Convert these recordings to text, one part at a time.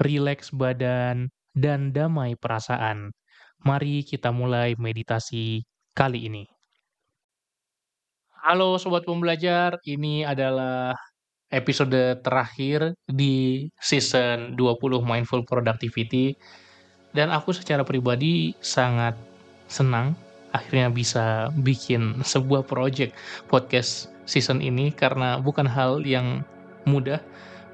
rileks badan, dan damai perasaan. Mari kita mulai meditasi kali ini. Halo sobat pembelajar, ini adalah episode terakhir di season 20 Mindful Productivity dan aku secara pribadi sangat senang akhirnya bisa bikin sebuah project podcast season ini karena bukan hal yang mudah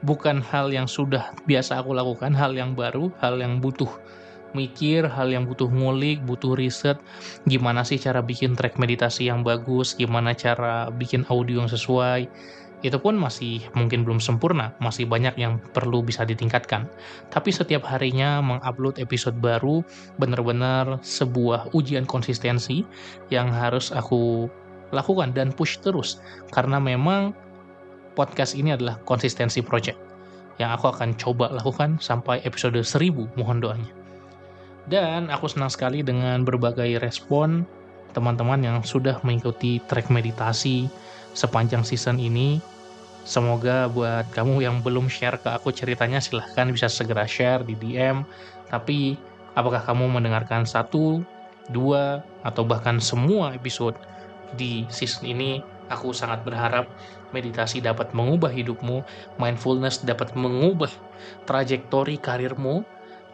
bukan hal yang sudah biasa aku lakukan, hal yang baru, hal yang butuh mikir, hal yang butuh ngulik, butuh riset, gimana sih cara bikin track meditasi yang bagus, gimana cara bikin audio yang sesuai, itu pun masih mungkin belum sempurna, masih banyak yang perlu bisa ditingkatkan. Tapi setiap harinya mengupload episode baru benar-benar sebuah ujian konsistensi yang harus aku lakukan dan push terus. Karena memang podcast ini adalah konsistensi project yang aku akan coba lakukan sampai episode 1000 mohon doanya. Dan aku senang sekali dengan berbagai respon teman-teman yang sudah mengikuti track meditasi sepanjang season ini. Semoga buat kamu yang belum share ke aku ceritanya silahkan bisa segera share di DM. Tapi apakah kamu mendengarkan satu, dua, atau bahkan semua episode di season ini Aku sangat berharap meditasi dapat mengubah hidupmu, mindfulness dapat mengubah trajektori karirmu,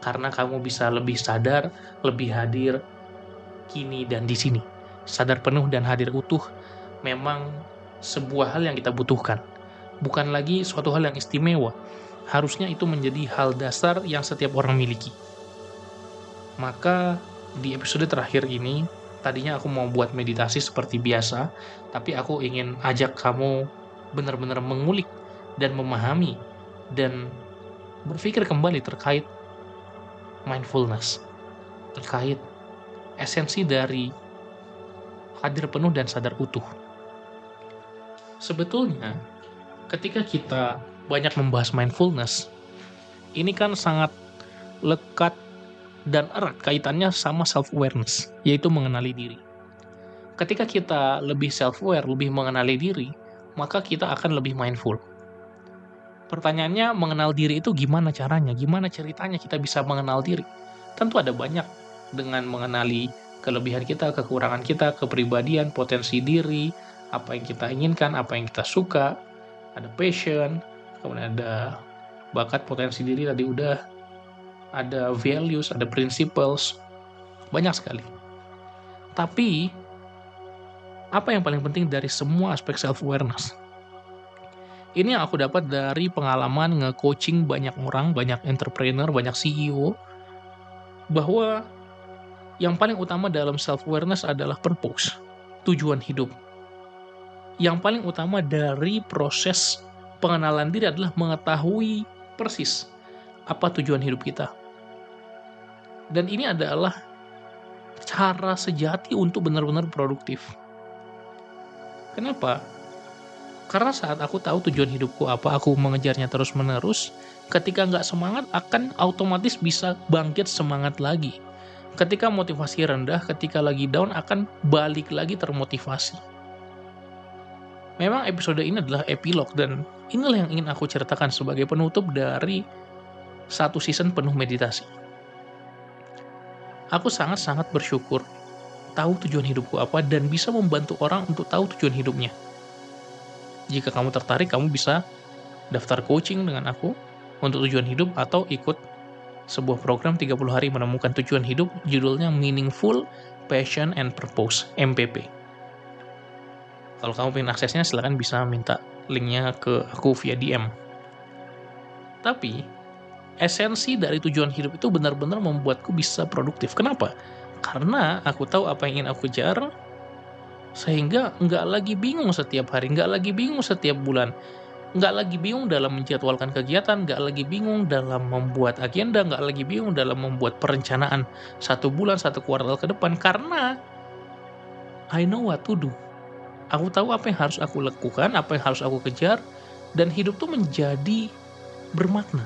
karena kamu bisa lebih sadar, lebih hadir kini dan di sini. Sadar penuh dan hadir utuh memang sebuah hal yang kita butuhkan, bukan lagi suatu hal yang istimewa. Harusnya itu menjadi hal dasar yang setiap orang miliki. Maka di episode terakhir ini, tadinya aku mau buat meditasi seperti biasa, tapi aku ingin ajak kamu benar-benar mengulik dan memahami dan berpikir kembali terkait mindfulness, terkait esensi dari hadir penuh dan sadar utuh. Sebetulnya, ketika kita banyak membahas mindfulness, ini kan sangat lekat dan erat kaitannya sama self-awareness, yaitu mengenali diri. Ketika kita lebih self-aware, lebih mengenali diri, maka kita akan lebih mindful. Pertanyaannya, mengenal diri itu gimana caranya? Gimana ceritanya kita bisa mengenal diri? Tentu ada banyak dengan mengenali kelebihan kita, kekurangan kita, kepribadian, potensi diri, apa yang kita inginkan, apa yang kita suka, ada passion, kemudian ada bakat potensi diri tadi udah ada values, ada principles, banyak sekali. Tapi apa yang paling penting dari semua aspek self awareness? Ini yang aku dapat dari pengalaman nge-coaching banyak orang, banyak entrepreneur, banyak CEO bahwa yang paling utama dalam self awareness adalah purpose, tujuan hidup. Yang paling utama dari proses pengenalan diri adalah mengetahui persis apa tujuan hidup kita. Dan ini adalah cara sejati untuk benar-benar produktif. Kenapa? Karena saat aku tahu tujuan hidupku apa, aku mengejarnya terus-menerus, ketika nggak semangat akan otomatis bisa bangkit semangat lagi. Ketika motivasi rendah, ketika lagi down akan balik lagi termotivasi. Memang episode ini adalah epilog dan inilah yang ingin aku ceritakan sebagai penutup dari satu season penuh meditasi. Aku sangat-sangat bersyukur tahu tujuan hidupku apa dan bisa membantu orang untuk tahu tujuan hidupnya. Jika kamu tertarik, kamu bisa daftar coaching dengan aku untuk tujuan hidup atau ikut sebuah program 30 hari menemukan tujuan hidup judulnya Meaningful Passion and Purpose MPP. Kalau kamu ingin aksesnya silahkan bisa minta linknya ke aku via DM. Tapi esensi dari tujuan hidup itu benar-benar membuatku bisa produktif. Kenapa? Karena aku tahu apa yang ingin aku kejar, sehingga nggak lagi bingung setiap hari, nggak lagi bingung setiap bulan. nggak lagi bingung dalam menjadwalkan kegiatan, nggak lagi bingung dalam membuat agenda, nggak lagi bingung dalam membuat perencanaan satu bulan, satu kuartal ke depan, karena I know what to do. Aku tahu apa yang harus aku lakukan, apa yang harus aku kejar, dan hidup tuh menjadi bermakna.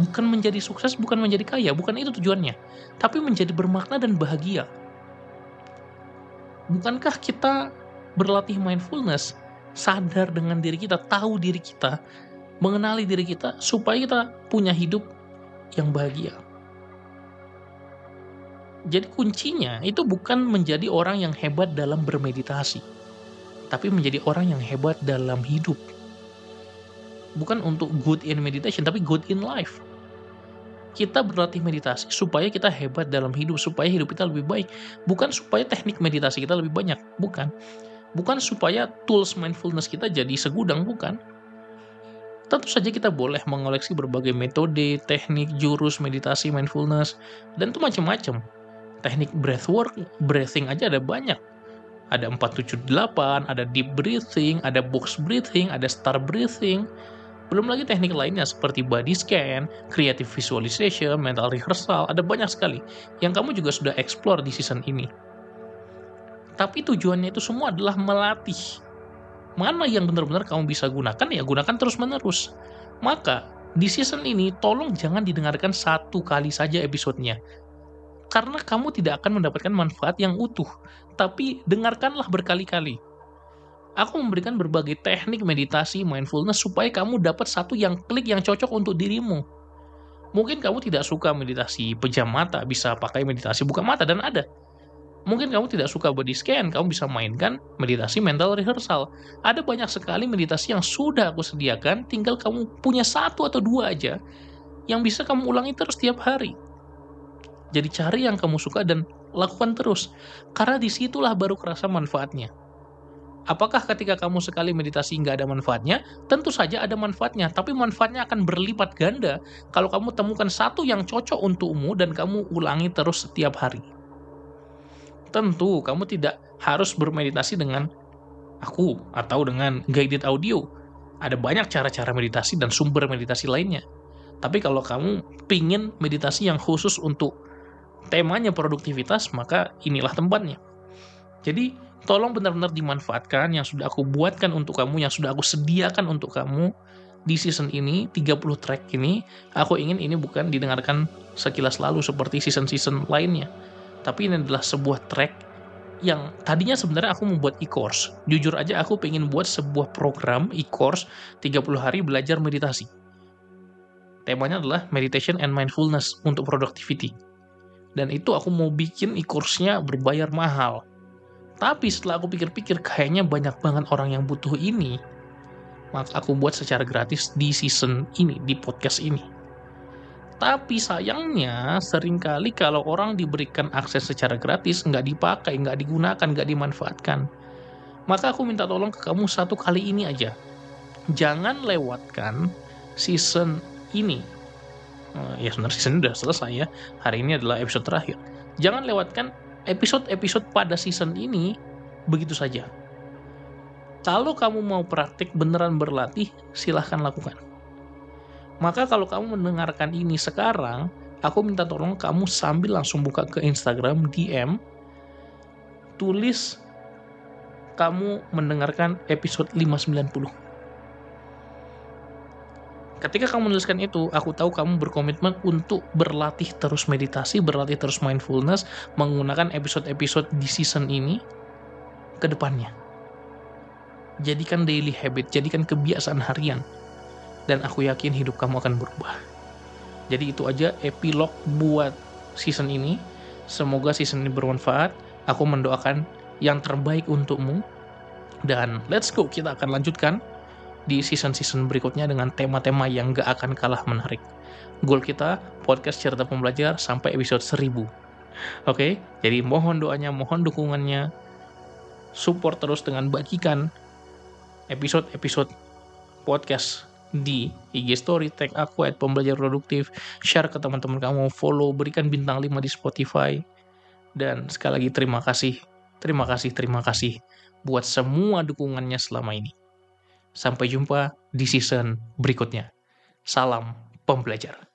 Bukan menjadi sukses, bukan menjadi kaya, bukan itu tujuannya. Tapi menjadi bermakna dan bahagia. Bukankah kita berlatih mindfulness, sadar dengan diri kita, tahu diri kita, mengenali diri kita, supaya kita punya hidup yang bahagia. Jadi kuncinya itu bukan menjadi orang yang hebat dalam bermeditasi, tapi menjadi orang yang hebat dalam hidup. Bukan untuk good in meditation, tapi good in life. Kita berlatih meditasi supaya kita hebat dalam hidup, supaya hidup kita lebih baik. Bukan supaya teknik meditasi kita lebih banyak, bukan. Bukan supaya tools mindfulness kita jadi segudang, bukan. Tentu saja kita boleh mengoleksi berbagai metode, teknik, jurus, meditasi, mindfulness, dan itu macam-macam. Teknik breathwork, breathing aja ada banyak. Ada 478, ada deep breathing, ada box breathing, ada star breathing. Belum lagi teknik lainnya seperti body scan, creative visualization, mental rehearsal, ada banyak sekali yang kamu juga sudah explore di season ini. Tapi tujuannya itu semua adalah melatih. Mana yang benar-benar kamu bisa gunakan, ya gunakan terus-menerus. Maka, di season ini, tolong jangan didengarkan satu kali saja episodenya. Karena kamu tidak akan mendapatkan manfaat yang utuh. Tapi, dengarkanlah berkali-kali. Aku memberikan berbagai teknik meditasi, mindfulness, supaya kamu dapat satu yang klik yang cocok untuk dirimu. Mungkin kamu tidak suka meditasi pejam mata, bisa pakai meditasi buka mata, dan ada Mungkin kamu tidak suka body scan, kamu bisa mainkan meditasi mental rehearsal. Ada banyak sekali meditasi yang sudah aku sediakan, tinggal kamu punya satu atau dua aja yang bisa kamu ulangi terus tiap hari. Jadi cari yang kamu suka dan lakukan terus. Karena di situlah baru kerasa manfaatnya. Apakah ketika kamu sekali meditasi nggak ada manfaatnya? Tentu saja ada manfaatnya, tapi manfaatnya akan berlipat ganda kalau kamu temukan satu yang cocok untukmu dan kamu ulangi terus setiap hari. Tentu, kamu tidak harus bermeditasi dengan aku atau dengan guided audio. Ada banyak cara-cara meditasi dan sumber meditasi lainnya. Tapi kalau kamu pingin meditasi yang khusus untuk temanya produktivitas, maka inilah tempatnya. Jadi, tolong benar-benar dimanfaatkan yang sudah aku buatkan untuk kamu, yang sudah aku sediakan untuk kamu di season ini, 30 track ini, aku ingin ini bukan didengarkan sekilas lalu seperti season-season lainnya tapi ini adalah sebuah track yang tadinya sebenarnya aku membuat e-course. Jujur aja aku pengen buat sebuah program e-course 30 hari belajar meditasi. Temanya adalah meditation and mindfulness untuk productivity. Dan itu aku mau bikin e-course-nya berbayar mahal. Tapi setelah aku pikir-pikir kayaknya banyak banget orang yang butuh ini. Maka aku buat secara gratis di season ini, di podcast ini. Tapi sayangnya sering kali kalau orang diberikan akses secara gratis nggak dipakai, nggak digunakan, nggak dimanfaatkan. Maka aku minta tolong ke kamu satu kali ini aja. Jangan lewatkan season ini. Uh, ya sebenarnya season udah selesai ya. Hari ini adalah episode terakhir. Jangan lewatkan episode-episode pada season ini begitu saja. Kalau kamu mau praktik beneran berlatih, silahkan lakukan maka kalau kamu mendengarkan ini sekarang, aku minta tolong kamu sambil langsung buka ke Instagram DM, tulis kamu mendengarkan episode 590. Ketika kamu menuliskan itu, aku tahu kamu berkomitmen untuk berlatih terus meditasi, berlatih terus mindfulness, menggunakan episode-episode di season ini ke depannya. Jadikan daily habit, jadikan kebiasaan harian dan aku yakin hidup kamu akan berubah. Jadi itu aja epilog buat season ini. Semoga season ini bermanfaat. Aku mendoakan yang terbaik untukmu. Dan let's go, kita akan lanjutkan di season-season berikutnya dengan tema-tema yang gak akan kalah menarik. Goal kita, podcast cerita pembelajar sampai episode 1000. Oke, jadi mohon doanya, mohon dukungannya. Support terus dengan bagikan episode-episode podcast di IG Story, tag aku at pembelajar produktif, share ke teman-teman kamu, follow, berikan bintang 5 di Spotify. Dan sekali lagi terima kasih, terima kasih, terima kasih buat semua dukungannya selama ini. Sampai jumpa di season berikutnya. Salam pembelajar.